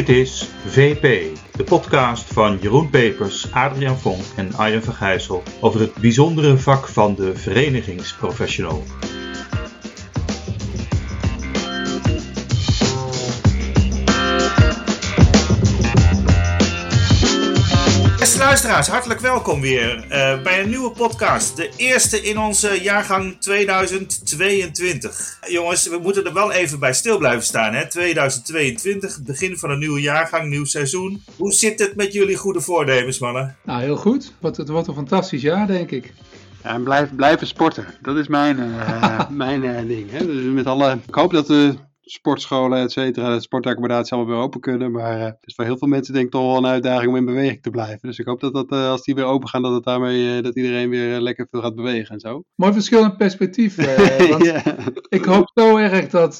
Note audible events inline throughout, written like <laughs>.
Dit is VP, de podcast van Jeroen Pepers, Adriaan Vonk en Arjen Vergijssel over het bijzondere vak van de verenigingsprofessional. Beste luisteraars, hartelijk welkom weer uh, bij een nieuwe podcast. De eerste in onze jaargang 2022. Jongens, we moeten er wel even bij stil blijven staan. Hè? 2022, begin van een nieuwe jaargang, nieuw seizoen. Hoe zit het met jullie goede voornemens, mannen? Nou, heel goed. Wat, het wordt een fantastisch jaar, denk ik. Ja, en blijf, blijven sporten. Dat is mijn, uh, <laughs> mijn uh, ding. Hè? Dus met alle, ik hoop dat we sportscholen, et cetera, sportaccommodaties allemaal weer open kunnen. Maar uh, het is voor heel veel mensen denk ik toch wel een uitdaging om in beweging te blijven. Dus ik hoop dat, dat uh, als die weer open gaan, dat, het daarmee, uh, dat iedereen weer lekker veel gaat bewegen en zo. Mooi verschil in perspectief. <laughs> want. Ik hoop zo erg dat,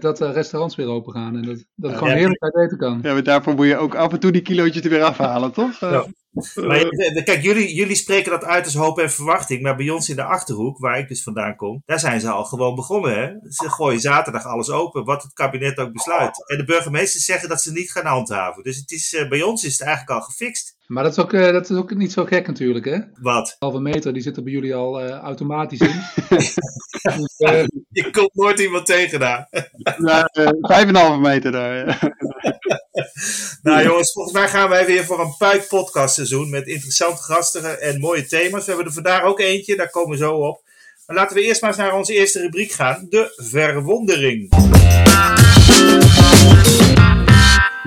dat de restaurants weer open gaan en dat, dat ja, gewoon heerlijk uit eten kan. Ja, maar daarvoor moet je ook af en toe die kilootjes er weer afhalen, toch? Ja. Maar, kijk, jullie, jullie spreken dat uit als hoop en verwachting. Maar bij ons in de achterhoek, waar ik dus vandaan kom, daar zijn ze al gewoon begonnen. Hè? Ze gooien zaterdag alles open, wat het kabinet ook besluit. En de burgemeesters zeggen dat ze niet gaan handhaven. Dus het is, uh, bij ons is het eigenlijk al gefixt. Maar dat is, ook, uh, dat is ook niet zo gek natuurlijk, hè? Wat? Halve meter, die zit er bij jullie al uh, automatisch in. <laughs> dus, uh, Je komt nooit iemand tegen daar. nou, vijf en een halve meter daar. <laughs> nou jongens, volgens mij gaan wij weer voor een puik podcast seizoen met interessante gasten en mooie thema's. We hebben er vandaag ook eentje, daar komen we zo op. Maar laten we eerst maar eens naar onze eerste rubriek gaan, de verwondering.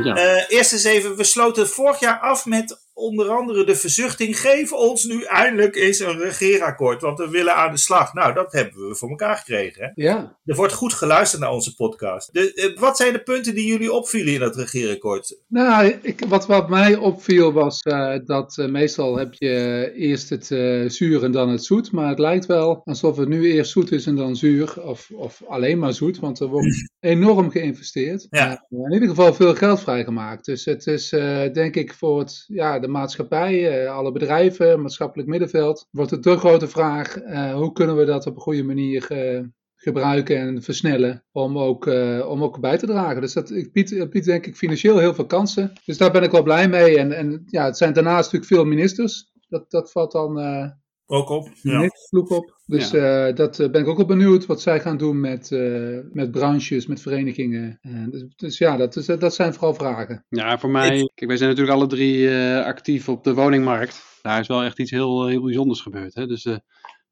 Ja. Uh, eerst eens even, we sloten vorig jaar af met onder andere de verzuchting: geef ons nu eindelijk eens een regeerakkoord, want we willen aan de slag. Nou, dat hebben we voor elkaar gekregen. Hè? Ja. Er wordt goed geluisterd naar onze podcast. De, uh, wat zijn de punten die jullie opvielen in dat regeerakkoord? Nou, ik, wat, wat mij opviel was uh, dat meestal heb je eerst het zuur en dan het zoet. Maar het lijkt wel alsof het nu eerst zoet is en dan zuur, of, of alleen maar zoet, want er wordt <laughs> enorm geïnvesteerd. Ja. in ieder geval veel geld vrijgemaakt. Dus het is denk ik voor het, ja, de maatschappij, alle bedrijven, maatschappelijk middenveld, wordt het de grote vraag: uh, hoe kunnen we dat op een goede manier uh, gebruiken en versnellen om ook, uh, om ook bij te dragen. Dus dat biedt, biedt denk ik financieel heel veel kansen. Dus daar ben ik wel blij mee. En, en ja, het zijn daarnaast natuurlijk veel ministers. Dat, dat valt dan ook op. Ja. op. Dus ja. uh, dat uh, ben ik ook wel benieuwd wat zij gaan doen met, uh, met branches, met verenigingen. Dus, dus, ja, dat, is, dat zijn vooral vragen. Ja, voor mij, kijk, wij zijn natuurlijk alle drie actief op de woningmarkt. Daar is wel echt iets heel, heel bijzonders gebeurd. Hè? Dus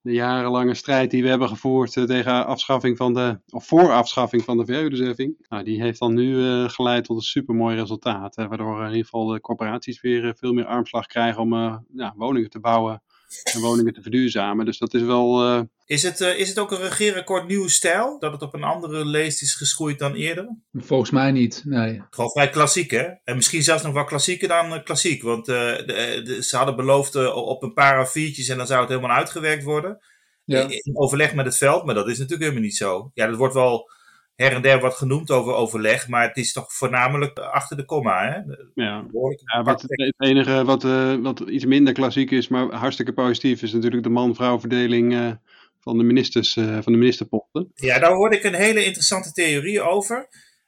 de jarenlange strijd die we hebben gevoerd tegen afschaffing van de, of voor afschaffing van de verhuurdersheffing, nou, die heeft dan nu geleid tot een supermooi resultaat. Hè? Waardoor in ieder geval de corporaties weer veel meer armslag krijgen om ja, woningen te bouwen en woningen te verduurzamen. Dus dat is wel. Uh... Is, het, uh, is het ook een regeerakkoord nieuwe stijl? Dat het op een andere leest is geschoeid dan eerder? Volgens mij niet, nee. Gewoon vrij klassiek, hè? En misschien zelfs nog wel klassieker dan uh, klassiek. Want de, de, ze hadden beloofd op een paar A4'tjes en dan zou het helemaal uitgewerkt worden. Ja. In, in overleg met het veld, maar dat is natuurlijk helemaal niet zo. Ja, dat wordt wel her en der wat genoemd over overleg, maar het is toch voornamelijk achter de komma. Hè? Ja, ja wat, het enige wat, uh, wat iets minder klassiek is, maar hartstikke positief, is natuurlijk de man-vrouw verdeling uh, van de ministers, uh, van de ministerposten. Ja, daar hoorde ik een hele interessante theorie over.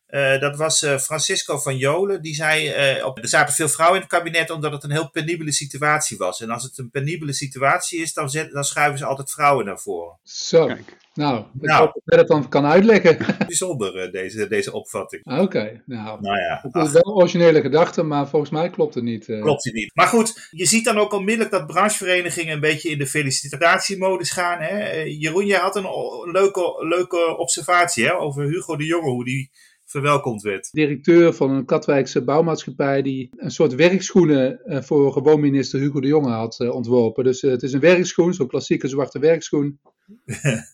Uh, dat was uh, Francisco van Jolen. Die zei: uh, op, er zaten veel vrouwen in het kabinet omdat het een heel penibele situatie was. En als het een penibele situatie is, dan, zet, dan schuiven ze altijd vrouwen naar voren. Zo. Kijk. Nou, ik nou, hoop dat jij dat dan kan uitleggen. <laughs> Bijzonder, deze, deze opvatting. Oké, okay, nou. nou ja, het is wel originele gedachte, maar volgens mij klopt het niet. Klopt het niet. Maar goed, je ziet dan ook onmiddellijk dat brancheverenigingen een beetje in de felicitatiemodus gaan. Hè? Jeroen, jij had een leuke, leuke observatie hè, over Hugo de Jonge, hoe die verwelkomd werd. Directeur van een Katwijkse bouwmaatschappij die een soort werkschoenen voor gewoon minister Hugo de Jonge had ontworpen. Dus het is een werkschoen, zo'n klassieke zwarte werkschoen.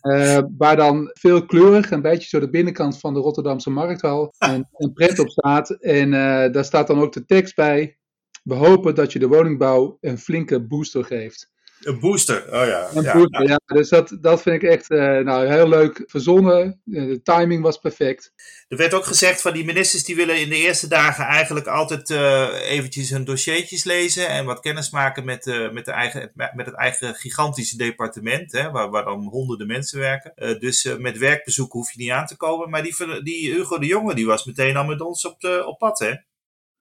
uh, <laughs> waar dan veel kleurig, een beetje zo de binnenkant van de Rotterdamse markthal, een, een pret op staat. En uh, daar staat dan ook de tekst bij. We hopen dat je de woningbouw een flinke booster geeft. Een booster, oh ja. Een ja, booster, ja. Dus dat, dat vind ik echt uh, nou, heel leuk verzonnen. De timing was perfect. Er werd ook gezegd van die ministers die willen in de eerste dagen eigenlijk altijd uh, eventjes hun dossiertjes lezen en wat kennis maken met, uh, met, de eigen, met het eigen gigantische departement, hè, waar, waar dan honderden mensen werken. Uh, dus met werkbezoeken hoef je niet aan te komen. Maar die, die Hugo de Jonge die was meteen al met ons op, de, op pad, hè?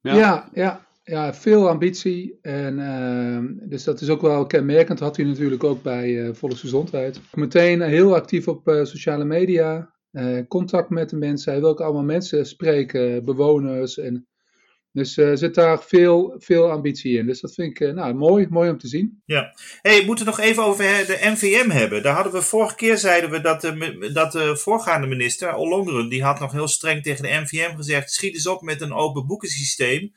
Ja, ja, ja, ja veel ambitie. En, uh, dus dat is ook wel kenmerkend. Had hij natuurlijk ook bij uh, Volksgezondheid. Meteen heel actief op uh, sociale media. contact met de mensen. Hij wil ook allemaal mensen spreken, bewoners en dus er zit daar veel, veel ambitie in. Dus dat vind ik nou, mooi, mooi om te zien. Ja. Hey, we moeten nog even over de NVM hebben. Daar hadden we vorige keer zeiden we dat de, dat de voorgaande minister, Ollongren, die had nog heel streng tegen de NVM gezegd: schiet eens op met een open boekensysteem.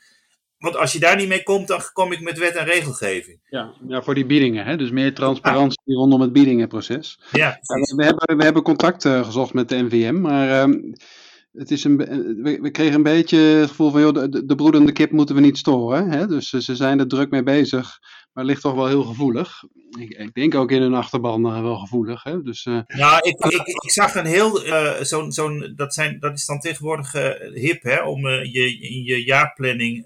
Want als je daar niet mee komt, dan kom ik met wet en regelgeving. Ja, ja voor die biedingen. Hè? Dus meer transparantie ah. rondom het biedingenproces. Ja, ja we, hebben, we hebben contact uh, gezocht met de NVM, maar uh, het is een, we, we, kregen een beetje het gevoel van, joh, de, de broedende kip moeten we niet storen. Hè? Dus ze zijn er druk mee bezig. Maar ligt toch wel heel gevoelig. Ik, ik denk ook in een achterban uh, wel gevoelig. Hè? Dus, uh, nou, ik, ik, ik, zag een heel. Uh, zo'n, zo'n, dat, zijn, dat is dan tegenwoordig hip hè, om je, in je jaarplanning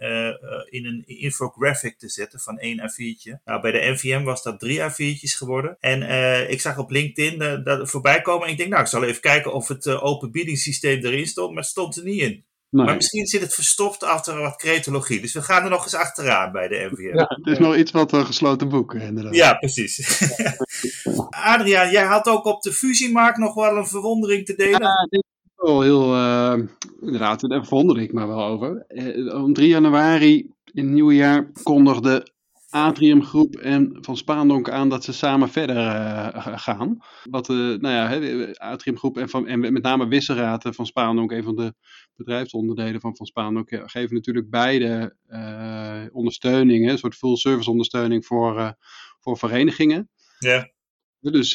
in een infographic te zetten van één A4'tje. Nou, bij de NVM was dat drie A4'tjes geworden. En ik zag op LinkedIn dat voorbij komen. En ik denk, nou, ik zal even kijken of het open biedingssysteem erin stond. Maar het stond er niet in. Maar misschien zit het verstopt achter wat cretologie. Dus we gaan er nog eens achteraan bij de NVM. Ja, het is nog iets wat een gesloten boek, inderdaad. Ja, precies. <laughs> Adriaan, jij had ook op de fusiemarkt nog wel een verwondering te delen. Ja, dit is wel heel, uh, inderdaad, daar verwonder ik me wel over. Uh, om 3 januari in het nieuwe jaar kondigde Atriumgroep en Van Spaandonk aan dat ze samen verder uh, gaan. Wat, uh, nou ja, Atriumgroep en, van, en met name Wisseraad van Spaandonk, een van de bedrijfsonderdelen van Van Spaandonk, geven natuurlijk beide uh, ondersteuning, een soort full service ondersteuning voor, voor verenigingen. Ja. Dus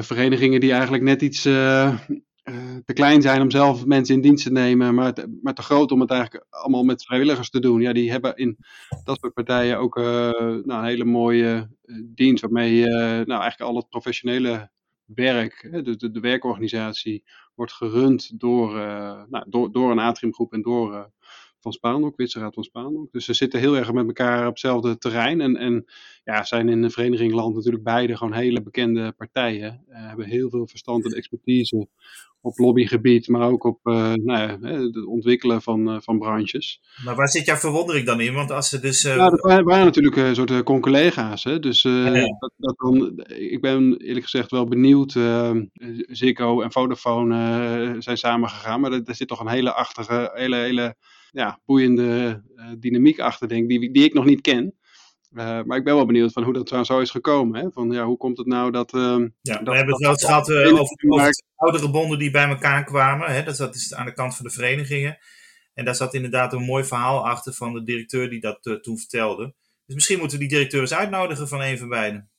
verenigingen die eigenlijk net iets te klein zijn om zelf mensen in dienst te nemen, maar te, groot om het eigenlijk allemaal met vrijwilligers te doen. Ja, die hebben in dat soort partijen ook uh, nou, een hele mooie uh, dienst, waarmee nou, eigenlijk al het professionele werk, de, de, de werkorganisatie, wordt gerund door, nou, door, door een atriumgroep en door van Spaandonk, Witseraad van Spaandonk. Dus ze zitten heel erg met elkaar op hetzelfde terrein. En, en ja, zijn in de verenigingland natuurlijk beide gewoon hele bekende partijen. Uh, hebben heel veel verstand en expertise op lobbygebied, maar ook op uh, nou ja, het ontwikkelen van, uh, van branches. Maar waar zit jouw verwondering dan in? Want als ze dus. Uh... Ja, dat waren, natuurlijk een soort con-collega's. Hè? Dus ja, Dat, dat dan, ik ben eerlijk gezegd wel benieuwd. Ziggo en Vodafone zijn samengegaan, maar er, zit toch een hele achtige, hele, hele ja, boeiende dynamiek achter, denk die, die ik nog niet ken. Uh, maar ik ben wel benieuwd van hoe dat zo is gekomen. Hè? Van, ja, hoe komt het nou dat... Uh, ja, dat, we hebben het wel eens gehad uh, over, over oudere bonden die bij elkaar kwamen. Hè? Dat zat dus aan de kant van de verenigingen. En daar zat inderdaad een mooi verhaal achter van de directeur die dat toen vertelde. Dus misschien moeten we die directeur eens uitnodigen van een van beiden.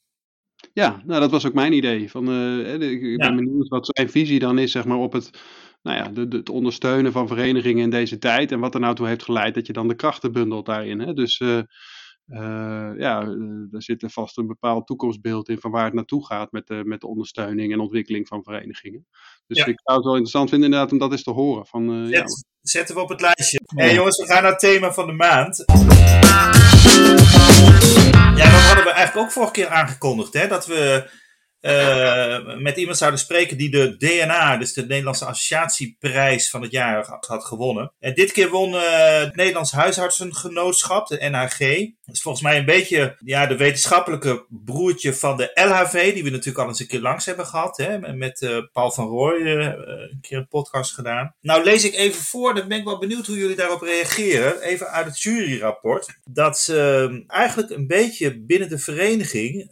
Ja, nou dat was ook mijn idee. Van, ik, ik ben benieuwd wat zijn visie dan is zeg maar, op het, nou ja, de, de, het ondersteunen van verenigingen in deze tijd. En wat er nou toe heeft geleid dat je dan de krachten bundelt daarin. Hè? Dus uh, ja, er eh, zit er vast een bepaald toekomstbeeld in van waar het naartoe gaat met de, met de ondersteuning en ontwikkeling van verenigingen. Dus ik zou het wel interessant vinden inderdaad om dat eens te horen. Van, uh, Zet, ja. Zetten we op het lijstje. Ja. Hey, jongens, we gaan naar het thema van de maand. Ja, dat hadden we eigenlijk ook vorige keer aangekondigd, hè, dat we uh, met iemand zouden spreken die de DNA, dus de Nederlandse Associatieprijs van het jaar, had, gewonnen. En dit keer won uh, het Nederlands Huisartsengenootschap, de NHG. Dat is volgens mij een beetje ja, de wetenschappelijke broertje van de LHV, die we natuurlijk al eens een keer langs hebben gehad. Hè, met uh, Paul van Rooij een keer een podcast gedaan. Nou lees ik even voor, dan ben ik wel benieuwd hoe jullie daarop reageren. Even uit het juryrapport. Dat ze eigenlijk een beetje binnen de vereniging,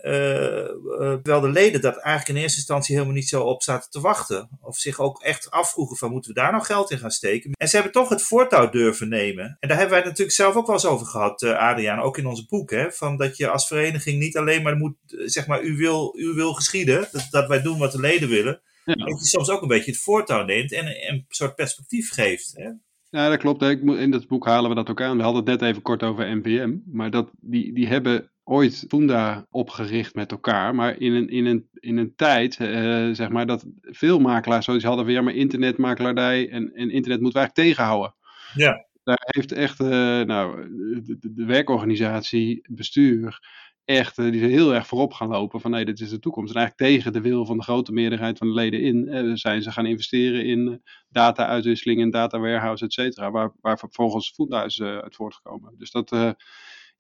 wel de leden dat eigenlijk in eerste instantie helemaal niet zo op zaten te wachten. Of zich ook echt afvroegen van moeten we daar nou geld in gaan steken. En ze hebben toch het voortouw durven nemen. En daar hebben wij het natuurlijk zelf ook wel eens over gehad, uh, Adriaan, ook in ons boek. Hè, van dat je als vereniging niet alleen maar moet, eh, zeg maar, u wil, u wil geschieden. Dat, dat wij doen wat de leden willen. Ja. Dat je soms ook een beetje het voortouw neemt en een soort perspectief geeft. Hè. Ja, dat klopt. In dat boek halen we dat ook aan. We hadden het net even kort over NPM. Maar dat, die, die hebben ooit Funda opgericht met elkaar. Maar in een, in een, in een tijd, uh, zeg maar, dat veel makelaars zoiets hadden van ja, maar internetmakelaardij en, en internet moeten we eigenlijk tegenhouden. Ja. Daar heeft echt uh, nou, de, de, de, werkorganisatie, bestuur, echt, die zijn heel erg voorop gaan lopen van nee, dit is de toekomst. En eigenlijk tegen de wil van de grote meerderheid van de leden in zijn ze gaan investeren in data-uitwisseling en data warehouse, et cetera, waar, waar vervolgens Foodhuis uit voortgekomen. Dus dat,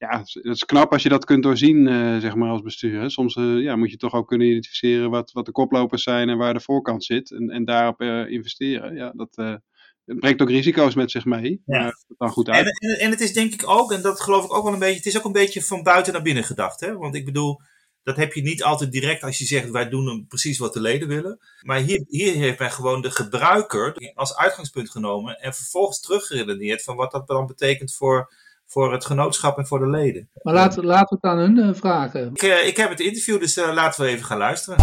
ja, het is knap als je dat kunt doorzien, zeg maar, als bestuur. Soms ja, moet je toch ook kunnen identificeren wat, wat de koplopers zijn en waar de voorkant zit en, en daarop investeren. Ja, dat het brengt ook risico's met zich mee. Ja. het dan goed uit. En, en, en, het is denk ik ook, en dat geloof ik ook wel een beetje, het is ook een beetje van buiten naar binnen gedacht. Hè? Want ik bedoel, dat heb je niet altijd direct als je zegt wij doen precies wat de leden willen. Maar hier, hier heeft men gewoon de gebruiker als uitgangspunt genomen en vervolgens teruggeredeneerd van wat dat dan betekent voor, voor het genootschap en voor de leden. Maar laten, laten we het aan hun uh, vragen. Ik, uh, ik heb het interview, dus uh, laten we even gaan luisteren.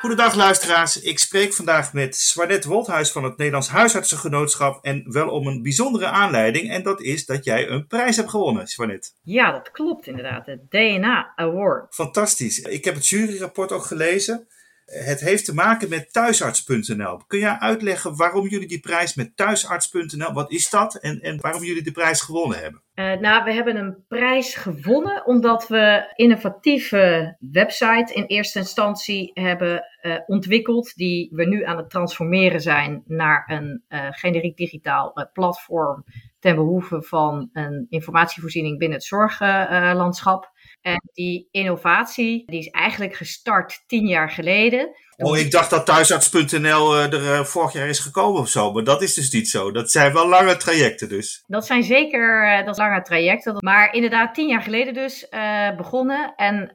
Goedendag luisteraars, ik spreek vandaag met Swanet Wolthuis van het Nederlands Huisartsengenootschap en wel om een bijzondere aanleiding en dat is dat jij een prijs hebt gewonnen, Swanet. Ja, dat klopt inderdaad, de DNA Award. Fantastisch, ik heb het juryrapport ook gelezen. Het heeft te maken met thuisarts.nl. Kun jij uitleggen waarom jullie die prijs met thuisarts.nl, wat is dat en, en waarom jullie de prijs gewonnen hebben? Uh, nou, we hebben een prijs gewonnen omdat we innovatieve website in eerste instantie hebben uh, ontwikkeld, die we nu aan het transformeren zijn naar een uh, generiek digitaal platform ten behoeve van een informatievoorziening binnen het zorglandschap. En die innovatie die is eigenlijk gestart tien jaar geleden. Oh, ik dacht dat thuisarts.nl uh, er uh, vorig jaar is gekomen of zo. Maar dat is dus niet zo. Dat zijn wel lange trajecten dus. Dat zijn zeker uh, dat lange trajecten. Maar inderdaad, tien jaar geleden dus begonnen. En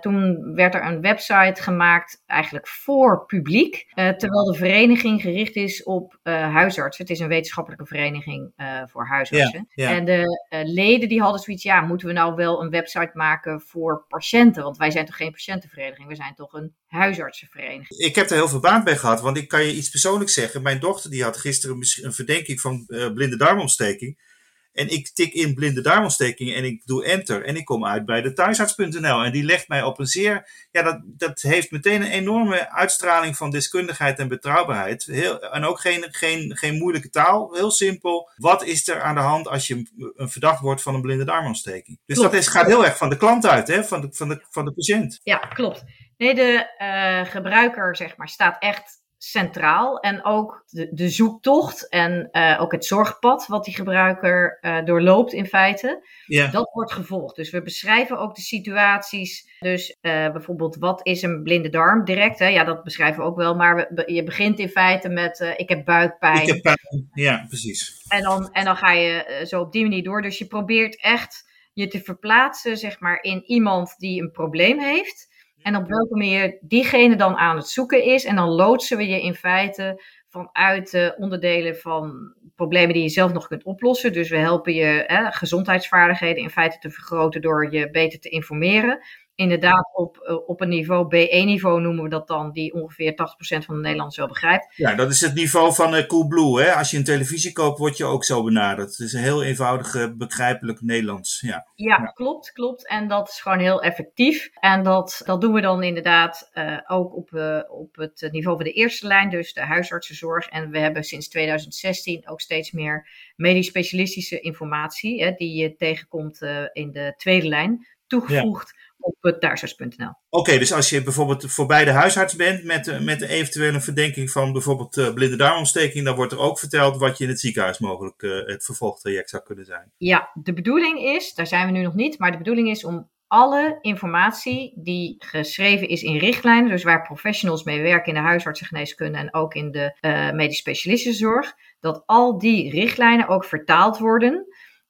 toen werd er een website gemaakt eigenlijk voor publiek. terwijl de vereniging gericht is op huisartsen. Het is een wetenschappelijke vereniging voor huisartsen. Ja, ja. En de leden die hadden zoiets, ja, moeten we nou wel een website maken voor patiënten? Want wij zijn toch geen patiëntenvereniging, we zijn toch een huisartsenvereniging. Ik heb er heel veel baat bij gehad, want ik kan je iets persoonlijks zeggen. Mijn dochter die had gisteren een verdenking van uh, blinde darmontsteking. En ik tik in blinde darmontsteking en ik doe enter. En ik kom uit bij de thuisarts.nl. En die legt mij op een zeer. Ja, dat, dat heeft meteen een enorme uitstraling van deskundigheid en betrouwbaarheid. Heel, en ook geen, geen, geen moeilijke taal. Heel simpel. Wat is er aan de hand als je een verdacht wordt van een blinde darmontsteking? Dus dat is, gaat heel erg van de klant uit, hè? Van, de, van, de, van de patiënt. Ja, klopt. Nee, de uh, gebruiker zeg maar, staat echt centraal. En ook de, de zoektocht en uh, ook het zorgpad wat die gebruiker uh, doorloopt in feite, ja. dat wordt gevolgd. Dus we beschrijven ook de situaties. Dus bijvoorbeeld, wat is een blinde darm direct? Hè? Ja, dat beschrijven we ook wel. Maar we, je begint in feite met, ik heb buikpijn. Ik heb pijn, ja, precies. En dan, en dan ga je zo op die manier door. Dus je probeert echt je te verplaatsen, zeg maar, in iemand die een probleem heeft. En op welke manier diegene dan aan het zoeken is. En dan loodsen we je in feite vanuit de onderdelen van problemen die je zelf nog kunt oplossen. Dus we helpen je hè, gezondheidsvaardigheden in feite te vergroten door je beter te informeren inderdaad op, eh, op een niveau, B1-niveau noemen we dat dan, die ongeveer 80% van de Nederlanders wel begrijpt. Ja, dat is het niveau van uh, Coolblue. Hè? Als je een televisie koopt, word je ook zo benaderd. Het is een heel eenvoudig, uh, begrijpelijk Nederlands. Ja. Ja, ja, klopt, klopt. En dat is gewoon heel effectief. En dat, dat doen we dan inderdaad uh, ook op, op het niveau van de eerste lijn, dus de huisartsenzorg. En we hebben sinds 2016 ook steeds meer medisch specialistische informatie, hè, die je tegenkomt in de tweede lijn, toegevoegd. Ja op thuisarts.nl. Oké, dus als je bijvoorbeeld voorbij de huisarts bent met, eh, met eventueel een verdenking van bijvoorbeeld uh, blinde darmontsteking, dan wordt er ook verteld wat je in het ziekenhuis mogelijk uh, het vervolgtraject zou kunnen zijn. Ja, de bedoeling is, daar zijn we nu nog niet, maar de bedoeling is om alle informatie die geschreven is in richtlijnen, dus waar professionals mee werken in de huisartsengeneeskunde en ook in de uh, medisch specialistenzorg, dat al die richtlijnen ook vertaald worden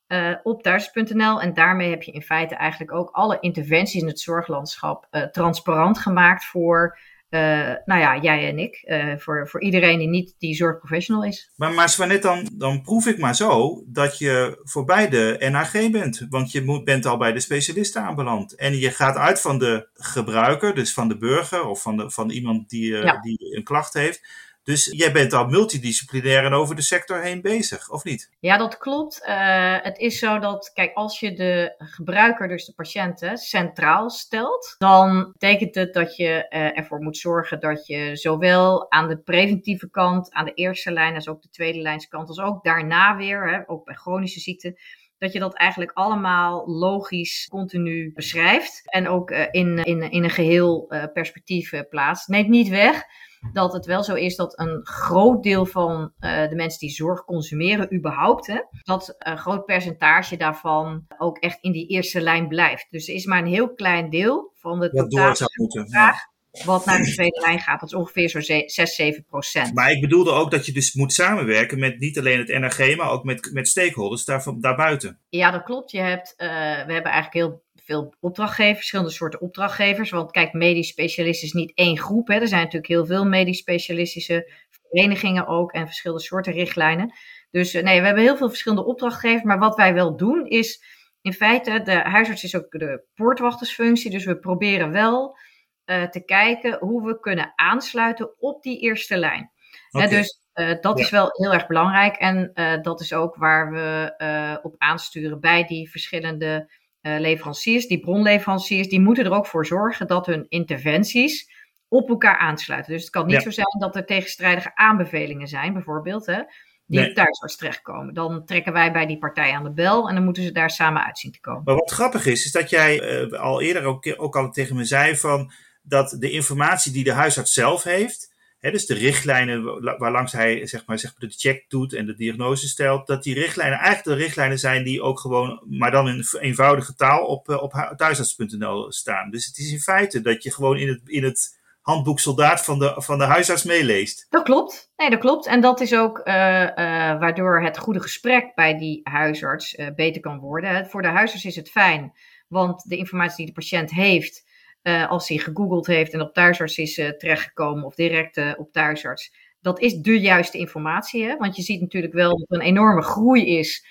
uh, op thuis.nl. En daarmee heb je in feite eigenlijk ook alle interventies in het zorglandschap uh, transparant gemaakt voor, uh, nou ja, jij en ik. voor, voor iedereen die niet die zorgprofessional is. Maar, maar Swanet, dan, dan proef ik maar zo dat je voorbij de NAG bent. Want je moet, bent al bij de specialisten aanbeland. En je gaat uit van de gebruiker, dus van de burger of van, de, van iemand die, ja. die een klacht heeft dus jij bent al multidisciplinair en over de sector heen bezig, of niet? Ja, dat klopt. Uh, het is zo dat, kijk, als je de gebruiker, dus de patiënten, centraal stelt, dan betekent het dat je uh, ervoor moet zorgen dat je zowel aan de preventieve kant, aan de eerste lijn, als ook de tweede lijnskant, als ook daarna weer, hè, ook bij chronische ziekten, dat je dat eigenlijk allemaal logisch continu beschrijft. En ook uh, in, in, in een geheel perspectief plaatst. Neemt niet weg dat het wel zo is dat een groot deel van de mensen die zorg consumeren, überhaupt, hè, dat een groot percentage daarvan ook echt in die eerste lijn blijft. Dus er is maar een heel klein deel van de totale vraag wat naar de tweede lijn gaat. Dat is ongeveer zo'n 6, 7 procent. Maar ik bedoelde ook dat je dus moet samenwerken met niet alleen het NRG, maar ook met, met stakeholders daar, daarbuiten. Ja, dat klopt. Je hebt, uh, we hebben eigenlijk heel veel opdrachtgevers, verschillende soorten opdrachtgevers. Want kijk, medisch specialist is niet één groep. Hè. Er zijn natuurlijk heel veel medisch specialistische verenigingen ook en verschillende soorten richtlijnen. Dus uh, nee, we hebben heel veel verschillende opdrachtgevers. Maar wat wij wel doen is, in feite, de huisarts is ook de poortwachtersfunctie. Dus we proberen wel uh, te kijken hoe we kunnen aansluiten op die eerste lijn. Okay. dus uh, dat ja. is wel heel erg belangrijk en uh, dat is ook waar we op aansturen bij die verschillende leveranciers. Die bronleveranciers, die moeten er ook voor zorgen dat hun interventies op elkaar aansluiten. Dus het kan niet ja. zo zijn dat er tegenstrijdige aanbevelingen zijn, bijvoorbeeld, hè, die nee. thuisarts terechtkomen. Dan trekken wij bij die partij aan de bel en dan moeten ze daar samen uitzien te komen. Maar wat grappig is, is dat jij al eerder ook, ook al tegen me zei van dat de informatie die de huisarts zelf heeft, dus de richtlijnen waarlangs hij zeg maar, de check doet en de diagnose stelt, dat die richtlijnen eigenlijk de richtlijnen zijn die ook gewoon, maar dan in eenvoudige taal op, op thuisarts.nl staan. Dus het is in feite dat je gewoon in het, in het handboek soldaat van de, van de huisarts meeleest. Dat klopt. Nee, dat klopt. En dat is ook uh, uh, waardoor het goede gesprek bij die huisarts beter kan worden. Voor de huisarts is het fijn, want de informatie die de patiënt heeft, uh, als hij gegoogeld heeft en op thuisarts is uh, terechtgekomen of direct uh, op thuisarts. Dat is de juiste informatie. Hè? Want je ziet natuurlijk wel dat er een enorme groei is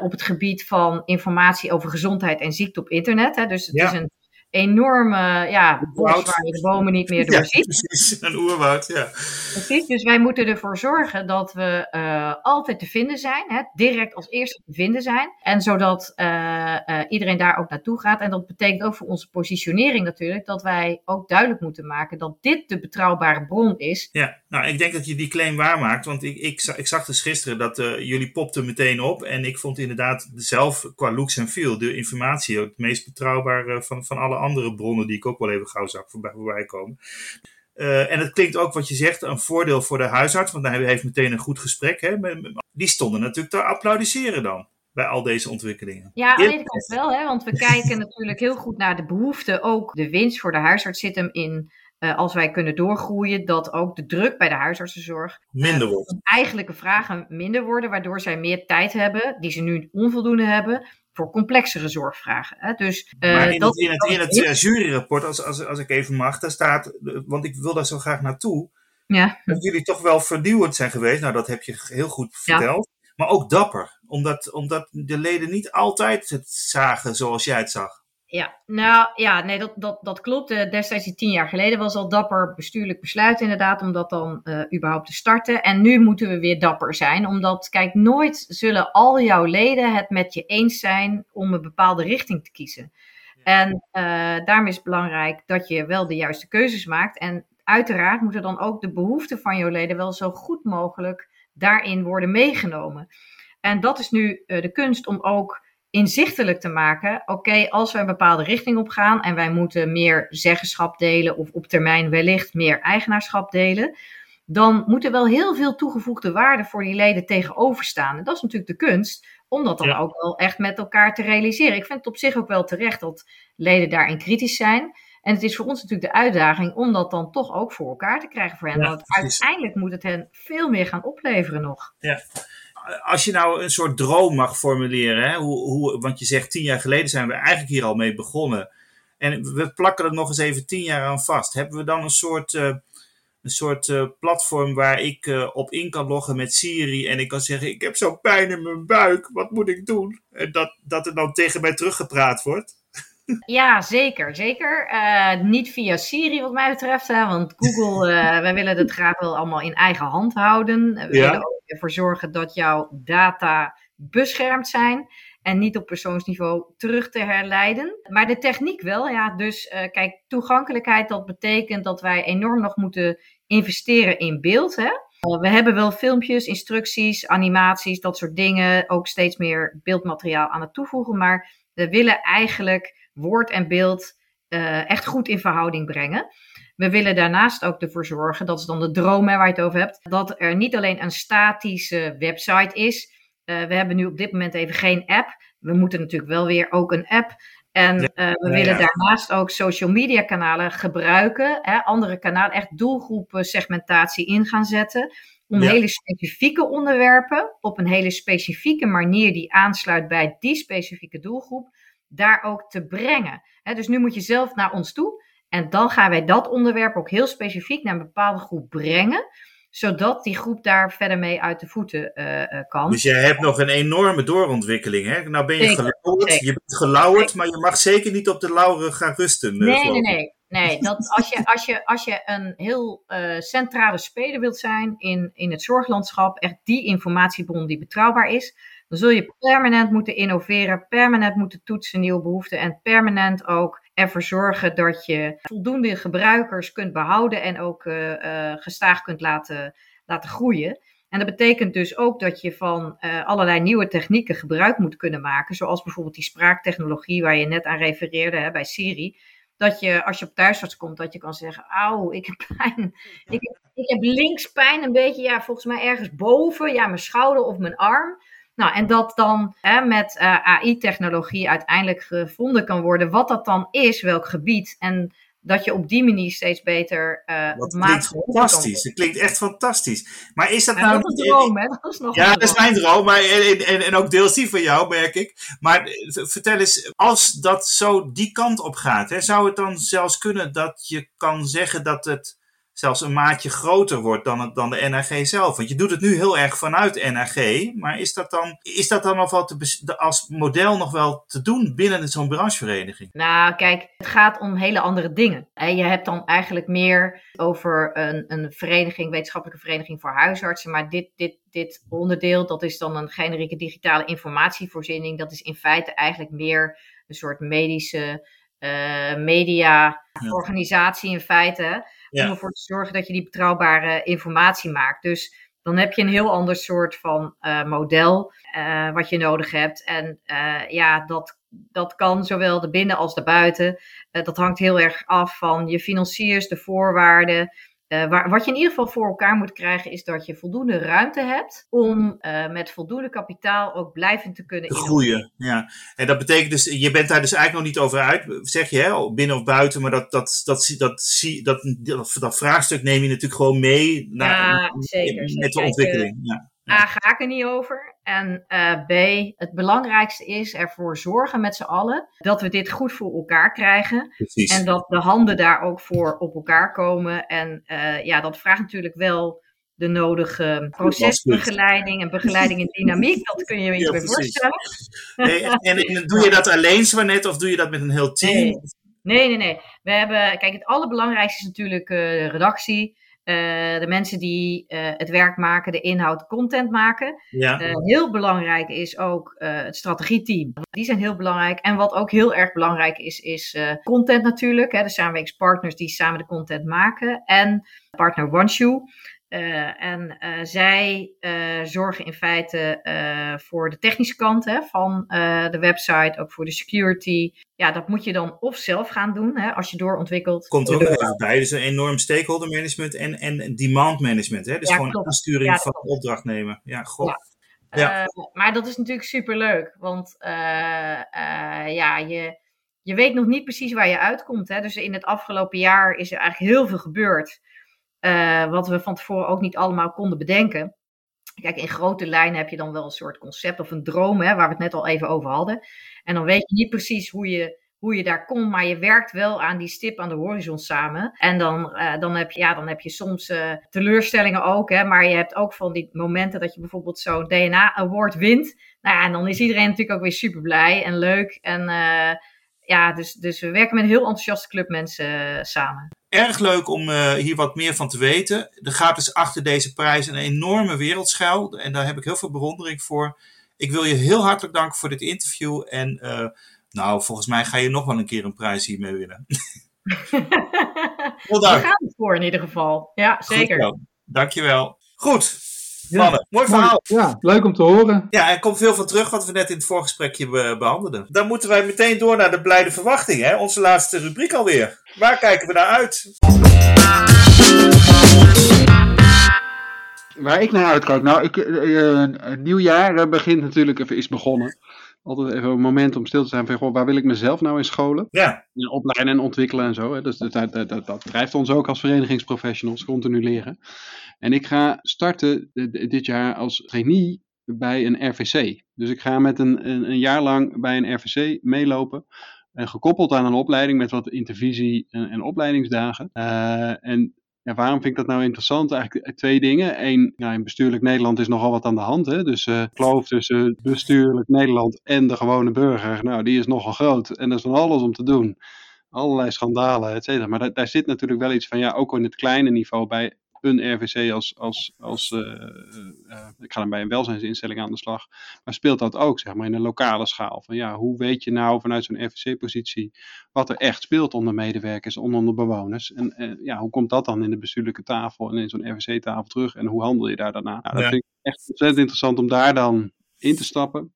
op het gebied van informatie over gezondheid en ziekte op internet. Hè? Dus het ja. is een enorme ja, bos waar je de bomen niet meer door ja, ziet. Precies, een oerwoud, ja. Precies, dus wij moeten ervoor zorgen dat we uh, altijd te vinden zijn, hè, direct als eerste te vinden zijn. En zodat uh, uh, iedereen daar ook naartoe gaat. En dat betekent ook voor onze positionering natuurlijk, dat wij ook duidelijk moeten maken dat dit de betrouwbare bron is. Ja, nou ik denk dat je die claim waarmaakt, want ik, ik, ik zag dus gisteren dat jullie popten meteen op. En ik vond inderdaad zelf qua looks en feel de informatie het meest betrouwbaar van, van alle andere bronnen die ik ook wel even gauw zag voorbij, voorbij komen. Uh, en het klinkt ook wat je zegt, een voordeel voor de huisarts, want hij heeft meteen een goed gesprek. Hè, die stonden natuurlijk te applaudisseren dan bij al deze ontwikkelingen. Ja, aan de ene kant wel, hè, want we kijken natuurlijk heel goed naar de behoeften. Ook de winst voor de huisarts zit hem in, uh, als wij kunnen doorgroeien, dat ook de druk bij de huisartsenzorg minder wordt. Uh, eigenlijke vragen minder worden, waardoor zij meer tijd hebben, die ze nu onvoldoende hebben, voor complexere zorgvragen. Hè? Dus, uh, maar in dat, het, in het, in het juryrapport, als, als, als ik even mag, daar staat, want ik wil daar zo graag naartoe, ja. dat jullie toch wel vernieuwend zijn geweest. Nou, dat heb je heel goed verteld. Ja. Maar ook dapper, omdat, omdat de leden niet altijd het zagen zoals jij het zag. Ja, nou ja, nee, dat, dat, dat klopt. Destijds, die tien jaar geleden, was al dapper bestuurlijk besluit inderdaad, om dat dan uh, überhaupt te starten. En nu moeten we weer dapper zijn, omdat, kijk, nooit zullen al jouw leden het met je eens zijn om een bepaalde richting te kiezen. En uh, daarom is het belangrijk dat je wel de juiste keuzes maakt. En uiteraard moeten dan ook de behoeften van jouw leden wel zo goed mogelijk daarin worden meegenomen. En dat is nu uh, de kunst om ook inzichtelijk te maken. Oké, okay, als we een bepaalde richting op gaan en wij moeten meer zeggenschap delen of op termijn wellicht meer eigenaarschap delen, dan moet er wel heel veel toegevoegde waarde voor die leden tegenover staan. En dat is natuurlijk de kunst, om dat dan ja. ook wel echt met elkaar te realiseren. Ik vind het op zich ook wel terecht dat leden daarin kritisch zijn. En het is voor ons natuurlijk de uitdaging om dat dan toch ook voor elkaar te krijgen voor hen. Ja, Want uiteindelijk moet het hen veel meer gaan opleveren nog. Ja als je nou een soort droom mag formuleren, hè, hoe, hoe, want je zegt tien jaar geleden zijn we eigenlijk hier al mee begonnen. En we plakken er nog eens even tien jaar aan vast. Hebben we dan een soort, uh, een soort uh, platform waar ik uh, op in kan loggen met Siri en ik kan zeggen: Ik heb zo'n pijn in mijn buik, wat moet ik doen? En dat, dat er dan tegen mij teruggepraat wordt? Ja, zeker. Zeker. Uh, niet via Siri, wat mij betreft. Hè, want Google, uh, <laughs> wij willen het graag wel allemaal in eigen hand houden. We ja. willen ook ervoor zorgen dat jouw data beschermd zijn. En niet op persoonsniveau terug te herleiden. Maar de techniek wel, ja. Dus uh, kijk, toegankelijkheid, dat betekent dat wij enorm nog moeten investeren in beeld. Hè? we hebben wel filmpjes, instructies, animaties, dat soort dingen. Ook steeds meer beeldmateriaal aan het toevoegen. Maar we willen eigenlijk woord en beeld uh, echt goed in verhouding brengen. We willen daarnaast ook ervoor zorgen, dat is dan de droom waar je het over hebt, dat er niet alleen een statische website is. Uh, we hebben nu op dit moment even geen app. We moeten natuurlijk wel weer ook een app. En uh, we ja, willen ja. daarnaast ook social media kanalen gebruiken. Hè, andere kanalen, echt doelgroepen segmentatie in gaan zetten. Om ja. hele specifieke onderwerpen op een hele specifieke manier die aansluit bij die specifieke doelgroep, daar ook te brengen. Dus nu moet je zelf naar ons toe. En dan gaan wij dat onderwerp ook heel specifiek naar een bepaalde groep brengen zodat die groep daar verder mee uit de voeten uh, kan. Dus je hebt nog een enorme doorontwikkeling. Hè? Nou ben je zeker, gelauwerd, zeker. je bent gelauwerd, maar je mag zeker niet op de lauren gaan rusten. Nee, nee, nee. Nee, dat als, je, als, je, als je een heel uh, centrale speler wilt zijn in, in het zorglandschap, echt die informatiebron die betrouwbaar is, dan zul je permanent moeten innoveren, permanent moeten toetsen nieuwe behoeften en permanent ook ervoor zorgen dat je voldoende gebruikers kunt behouden en ook uh, uh, gestaag kunt laten, laten groeien. En dat betekent dus ook dat je van uh, allerlei nieuwe technieken gebruik moet kunnen maken, zoals bijvoorbeeld die spraaktechnologie waar je net aan refereerde hè, bij Siri. Dat je als je op thuisarts komt, dat je kan zeggen, auw, ik heb pijn. Ik, ik heb links pijn een beetje, ja, volgens mij ergens boven, ja, mijn schouder of mijn arm. Nou, en dat dan hè, met uh, AI-technologie uiteindelijk gevonden kan worden wat dat dan is, welk gebied. En dat je op die manier steeds beter uh, dat klinkt fantastisch. Het klinkt echt fantastisch. Maar is dat nou... Dat is een droom, hè? Dat is nog ja, dat is mijn droom. Maar, en, en, en ook deels die van jou, merk ik. Maar vertel eens, als dat zo die kant op gaat, hè, zou het dan zelfs kunnen dat je kan zeggen dat het zelfs een maatje groter wordt dan, het, dan de NAG zelf. Want je doet het nu heel erg vanuit NAG, maar is dat dan, is dat dan nog wel te, als model nog wel te doen binnen zo'n branchevereniging? Nou, kijk, het gaat om hele andere dingen. En je hebt dan eigenlijk meer over een, een vereniging, wetenschappelijke vereniging voor huisartsen, maar dit, dit, dit onderdeel, dat is dan een generieke digitale informatievoorziening. Dat is in feite eigenlijk meer een soort medische uh, media organisatie in feite ja. om ervoor te zorgen dat je die betrouwbare informatie maakt. Dus dan heb je een heel ander soort van uh, model uh, wat je nodig hebt. En uh, ja, dat, dat kan zowel de binnen als de buiten. dat hangt heel erg af van je financiers, de voorwaarden. Uh, waar, wat je in ieder geval voor elkaar moet krijgen, is dat je voldoende ruimte hebt om uh, met voldoende kapitaal ook blijvend te kunnen te groeien. Ja, en dat betekent dus, je bent daar dus eigenlijk nog niet over uit, zeg je, hè, binnen of buiten, maar dat, dat, dat, dat, dat, dat, dat vraagstuk neem je natuurlijk gewoon mee naar, ja, zeker, met de ontwikkeling. Ja. A, ga ik er niet over. En uh, B, het belangrijkste is ervoor zorgen met z'n allen dat we dit goed voor elkaar krijgen. Precies. En dat de handen daar ook voor op elkaar komen. En uh, ja, dat vraagt natuurlijk wel de nodige procesbegeleiding en begeleiding in dynamiek. Dat kun je je iets ja, bij voorstellen. En, en, doe je dat alleen, Zwanet, of doe je dat met een heel team? Nee, nee, nee. nee. We hebben, kijk, het allerbelangrijkste is natuurlijk uh, de redactie. Uh, de mensen die uh, het werk maken, de inhoud, content maken. Ja. Uh, heel belangrijk is ook het strategieteam. Die zijn heel belangrijk. En wat ook heel erg belangrijk is, is content natuurlijk. Hè, de samenwerkingspartners die samen de content maken. En partner OneShoe. Uh, en uh, zij uh, zorgen in feite voor de technische kant hè, van de website, ook voor de security. Ja, dat moet je dan of zelf gaan doen hè, als je doorontwikkelt. Komt er ook even bij. Dus een enorm stakeholder management en, en demand management. Hè? Dus ja, gewoon klopt. aansturing Ja, van klopt. opdrachtnemer. Ja, god. Ja. Ja. Uh, maar dat is natuurlijk superleuk, want uh, uh, ja, je, je weet nog niet precies waar je uitkomt. Hè? Dus in het afgelopen jaar is er eigenlijk heel veel gebeurd, wat we van tevoren ook niet allemaal konden bedenken. Kijk, in grote lijnen heb je dan wel een soort concept of een droom, hè, waar we het net al even over hadden. En dan weet je niet precies hoe je, hoe je daar komt, maar je werkt wel aan die stip aan de horizon samen. En dan, uh, dan, heb, je, ja, dan heb je soms uh, teleurstellingen ook, hè, maar je hebt ook van die momenten dat je bijvoorbeeld zo'n DNA-award wint. Nou ja, en dan is iedereen natuurlijk ook weer super blij en leuk. En ja, dus, dus we werken met een heel enthousiaste club mensen samen. Erg leuk om hier wat meer van te weten. Er gaat dus achter deze prijs een enorme wereldschuil en daar heb ik heel veel bewondering voor. Ik wil je heel hartelijk danken voor dit interview en nou, volgens mij ga je nog wel een keer een prijs hiermee winnen. <laughs> <laughs> Daar gaan we voor in ieder geval. Ja, zeker. Dankjewel. Goed, Mannen, mooi verhaal. Ja, leuk om te horen. Ja, er komt veel van terug wat we net in het voorgesprekje be behandelden. Dan moeten wij meteen door naar de blijde verwachting, hè? onze laatste rubriek alweer. Waar kijken we naar uit? Waar ik naar uitkijk? Nou, ik, uh, een nieuw jaar begint natuurlijk, even is begonnen. Altijd even een moment om stil te zijn van, goh, waar wil ik mezelf nou in scholen? Ja. In opleiden en ontwikkelen en zo. Hè? Dus dat, dat, dat, dat drijft ons ook als verenigingsprofessionals, continu leren. En ik ga starten dit jaar als trainee bij een RVC. Dus ik ga met een, een, een jaar lang bij een RVC meelopen. En gekoppeld aan een opleiding met wat intervisie en, en opleidingsdagen. Uh, en ja, waarom vind ik dat nou interessant? Eigenlijk twee dingen. Eén, nou, in bestuurlijk Nederland is nogal wat aan de hand. Hè? Dus uh, kloof tussen bestuurlijk Nederland en de gewone burger, nou, die is nogal groot. En er is van alles om te doen. Allerlei schandalen, et cetera. Maar daar zit natuurlijk wel iets van, ja, ook in het kleine niveau bij een RVC als, als, als uh, uh, ik ga dan bij een welzijnsinstelling aan de slag, maar speelt dat ook zeg maar in een lokale schaal? Van ja, hoe weet je nou vanuit zo'n RVC-positie wat er echt speelt onder medewerkers, onder de bewoners? En uh, ja, hoe komt dat dan in de bestuurlijke tafel en in zo'n RVC-tafel terug en hoe handel je daar daarna? Nou, dat ja. vind ik echt ontzettend interessant om daar dan in te stappen.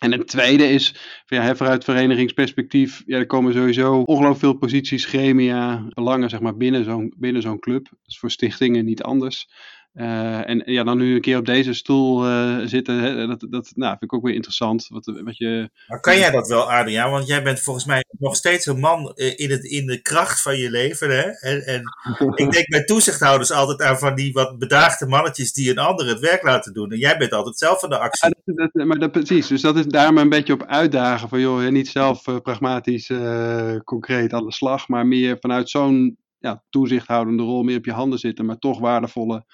En een tweede is, ja, vanuit verenigingsperspectief, ja, er komen sowieso ongelooflijk veel posities, gremia, belangen zeg maar, binnen zo'n binnen zo'n club. Dat is voor stichtingen niet anders. Uh, en ja, dan nu een keer op deze stoel uh, zitten, hè, dat, dat nou, vind ik ook weer interessant. Wat, wat je... Maar kan jij dat wel, Adriaan? Want jij bent volgens mij nog steeds een man in, het, in de kracht van je leven. Hè? En, en <laughs> ik denk bij toezichthouders altijd aan van die wat bedaagde mannetjes die een ander het werk laten doen. En jij bent altijd zelf aan de actie. Ja, dat, dat, maar dat, precies, dus dat is daar maar een beetje op uitdagen. Van joh, niet zelf pragmatisch concreet aan de slag, maar meer vanuit zo'n ja, toezichthoudende rol, meer op je handen zitten, maar toch waardevolle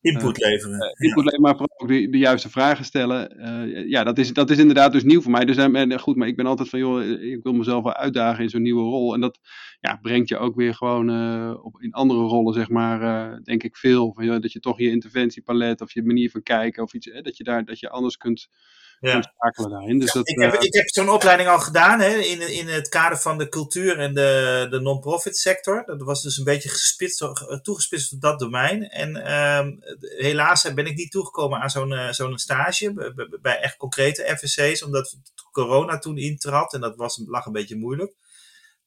Input leveren. Uh, input leveren, maar vooral ook de, de juiste vragen stellen. Uh, ja, dat is, dat is inderdaad dus nieuw voor mij. Dus uh, goed, maar ik ben altijd van, joh, ik wil mezelf wel uitdagen in zo'n nieuwe rol. En dat ja, brengt je ook weer gewoon op, in andere rollen, zeg maar, denk ik veel. Van, joh, dat je toch je interventiepalet of je manier van kijken of iets, dat je daar, dat je anders kunt ja. schakelen daarin. Dus ja, dat, ik heb, ik heb zo'n opleiding al gedaan hè, in, in het kader van de cultuur en de, de non-profit sector. Dat was dus een beetje gespitst, toegespitst op dat domein. En um, helaas ben ik niet toegekomen aan zo'n uh, zo'n stage bij echt concrete FSC's, omdat corona toen intrad en dat was, lag een beetje moeilijk.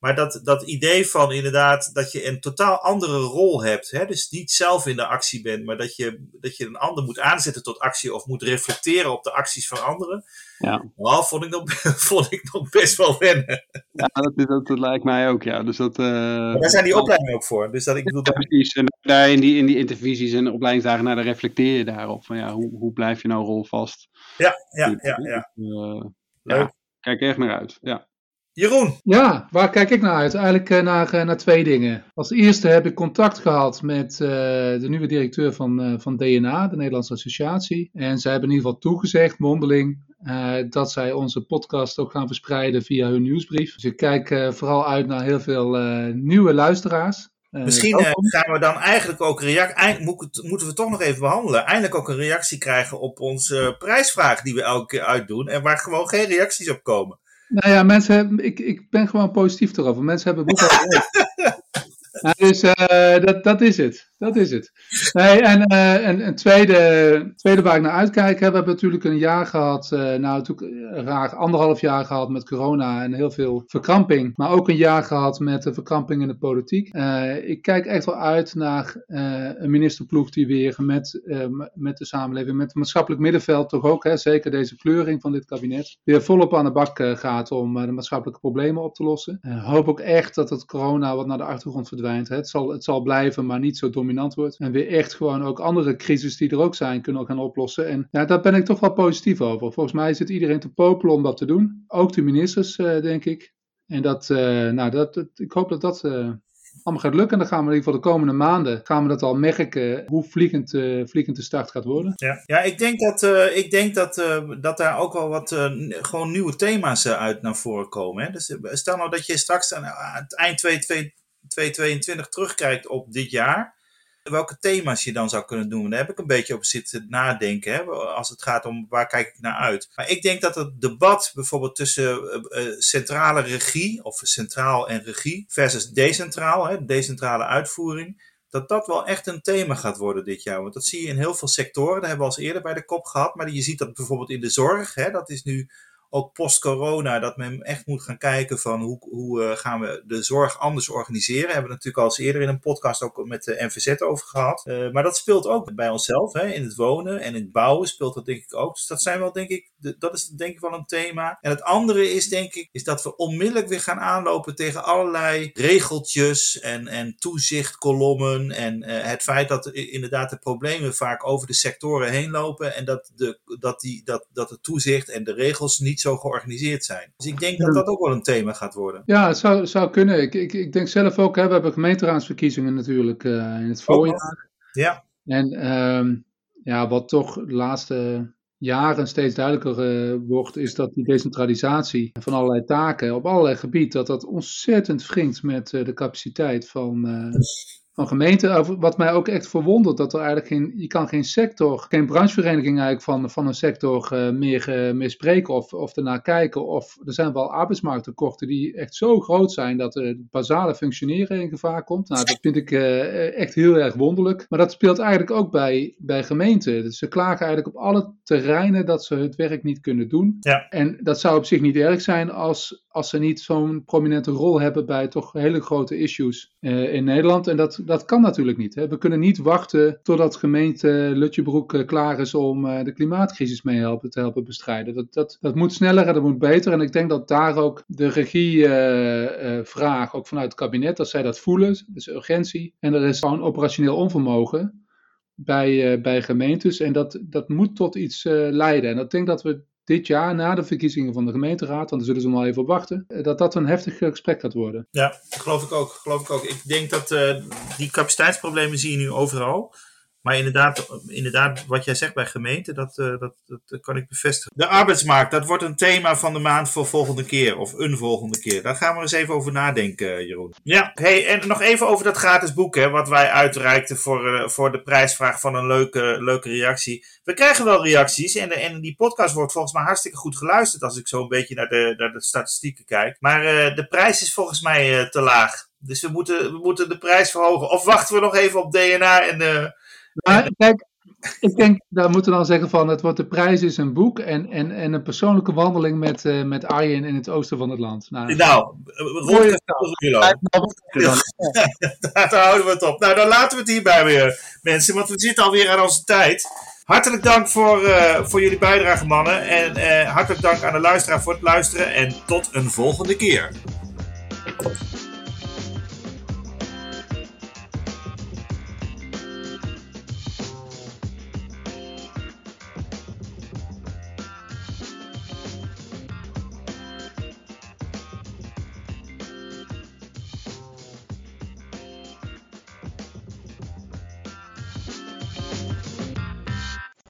Maar dat, dat idee van inderdaad dat je een totaal andere rol hebt. Hè? Dus niet zelf in de actie bent, maar dat je, dat je een ander moet aanzetten tot actie of moet reflecteren op de acties van anderen. Ja. Nou, vond ik nog, <laughs> vond ik nog best wel wennen. Ja, dat, dat, dat lijkt mij ook, ja. Dus dat, uh, daar zijn die opleidingen ook voor. Dus dat ik bedoel, ja, precies. En daar in die, in die intervisies en opleidingsdagen, nou, daar reflecteer je daarop. Van ja, hoe, hoe blijf je nou rolvast? Ja, ja, ja. ja. Uh, ja. Kijk erg naar uit, ja. Jeroen. Ja, waar kijk ik naar uit? Eigenlijk uh, naar, uh, naar twee dingen. Als eerste heb ik contact gehad met uh, de nieuwe directeur van, van DNA, de Nederlandse Associatie. En zij hebben in ieder geval toegezegd, mondeling, dat zij onze podcast ook gaan verspreiden via hun nieuwsbrief. Dus ik kijk vooral uit naar heel veel nieuwe luisteraars. Misschien gaan we dan eigenlijk ook reactie. Moeten we toch nog even behandelen. Eindelijk ook een reactie krijgen op onze prijsvraag die we elke keer uitdoen. En waar gewoon geen reacties op komen. Nou ja, mensen ik, ik ben gewoon positief erover. Mensen hebben boek al <laughs> Dus uh, dat, dat is het. Dat is het. En uh, tweede, tweede waar ik naar uitkijk, we hebben natuurlijk een jaar gehad, uh, nou natuurlijk raar anderhalf jaar gehad met corona en heel veel verkramping, maar ook een jaar gehad met de verkramping in de politiek. Ik kijk echt wel uit naar een ministerploeg die weer met, met de samenleving, met het maatschappelijk middenveld toch ook, hè, zeker deze kleuring van dit kabinet, weer volop aan de bak gaat om de maatschappelijke problemen op te lossen. hoop ook echt dat het corona wat naar de achtergrond verdwijnt. Het, zal, het zal blijven, maar niet zo dominant wordt. En weer echt gewoon ook andere crisis die er ook zijn kunnen gaan oplossen. En ja, daar ben ik toch wel positief over. Volgens mij zit iedereen te popelen om dat te doen. Ook de ministers, uh, denk ik. En dat, uh, nou, dat, ik hoop dat dat uh, allemaal gaat lukken. En dan gaan we in ieder geval de komende maanden gaan we dat al merken hoe vliegend, vliegend de start gaat worden. Ja, ja ik denk dat, ik denk dat, dat daar ook wel wat gewoon nieuwe thema's uit naar voren komen. Hè? Dus stel nou dat je straks aan het eind 2022 terugkijkt op dit jaar welke thema's je dan zou kunnen doen. Daar heb ik een beetje op zitten nadenken. Hè, als het gaat om waar kijk ik naar uit. Maar ik denk dat het debat bijvoorbeeld tussen uh, centrale regie of centraal en regie versus decentraal, hè, decentrale uitvoering. dat dat wel echt een thema gaat worden dit jaar. Want dat zie je in heel veel sectoren. Dat hebben we al eens eerder bij de kop gehad. Maar je ziet dat bijvoorbeeld in de zorg. Hè, dat is nu ook post-corona, dat men echt moet gaan kijken van hoe, hoe uh, gaan we de zorg anders organiseren. Hebben we natuurlijk al eens eerder in een podcast ook met de NVZ over gehad. Uh, maar dat speelt ook bij onszelf, hè, in het wonen en in het bouwen speelt dat denk ik ook. Dus dat zijn wel denk ik, dat is denk ik wel een thema. En het andere is denk ik, is dat we onmiddellijk weer gaan aanlopen tegen allerlei regeltjes en, en toezichtkolommen. En uh, het feit dat inderdaad de problemen vaak over de sectoren heen lopen en dat, de, dat, die, dat, dat het toezicht en de regels niet zo georganiseerd zijn. Dus ik denk dat dat ook wel een thema gaat worden. Ja, het zou, zou kunnen. Ik, ik, ik denk zelf ook, hè, we hebben gemeenteraadsverkiezingen natuurlijk uh, in het voorjaar. Ja. En um, ja, wat toch de laatste jaren steeds duidelijker uh, wordt, is dat die decentralisatie van allerlei taken op allerlei gebieden, dat dat ontzettend wringt met uh, de capaciteit van, van gemeenten. Wat mij ook echt verwondert, dat er eigenlijk geen, je kan geen sector, geen branchevereniging eigenlijk van, van een sector uh, meer, uh, meer spreken of, of ernaar kijken. Of er zijn wel arbeidsmarkttekorten die echt zo groot zijn dat het basale functioneren in gevaar komt. Nou, dat vind ik uh, echt heel erg wonderlijk. Maar dat speelt eigenlijk ook bij, bij gemeenten. Dus ze klagen eigenlijk op alle terreinen dat ze het werk niet kunnen doen. Ja. En dat zou op zich niet erg zijn als, als ze niet zo'n prominente rol hebben bij toch hele grote issues in Nederland. En dat, dat kan natuurlijk niet. Hè. We kunnen niet wachten totdat gemeente Lutjebroek klaar is om uh, de klimaatcrisis mee helpen, te helpen bestrijden. Dat, dat, dat moet sneller en dat moet beter. En ik denk dat daar ook de regievraag, uh, ook vanuit het kabinet, als zij dat voelen, dus urgentie. En er is gewoon operationeel onvermogen bij, bij gemeentes. En dat, dat moet tot iets leiden. En ik denk dat we dit jaar, na de verkiezingen van de gemeenteraad, want daar zullen ze nog even op wachten, dat dat een heftig gesprek gaat worden. Ja, geloof ik ook. Geloof ik, ook. ik denk dat uh, die capaciteitsproblemen zie je nu overal. Maar inderdaad, inderdaad, wat jij zegt bij gemeenten, dat, uh, dat, dat kan ik bevestigen. De arbeidsmarkt, dat wordt een thema van de maand voor volgende keer. Of een volgende keer. Daar gaan we eens even over nadenken, Jeroen. Ja, hey, en nog even over dat gratis boek, hè, wat wij uitreikten voor, uh, voor de prijsvraag van een leuke, leuke reactie. We krijgen wel reacties en, en die podcast wordt volgens mij hartstikke goed geluisterd als ik zo een beetje naar de, naar de statistieken kijk. Maar de prijs is volgens mij te laag. Dus we moeten, we moeten de prijs verhogen. Of wachten we nog even op DNA en de... Maar kijk, ik denk, daar moeten we dan zeggen van, het wordt de prijs is een boek en, en, en een persoonlijke wandeling met, uh, met Arjen in het oosten van het land. Nou, nou rond <laughs> Daar houden we het op. Nou, dan laten we het hierbij weer, mensen, want we zitten alweer aan onze tijd. Hartelijk dank voor, uh, voor jullie bijdrage, mannen. En uh, hartelijk dank aan de luisteraar voor het luisteren. En tot een volgende keer.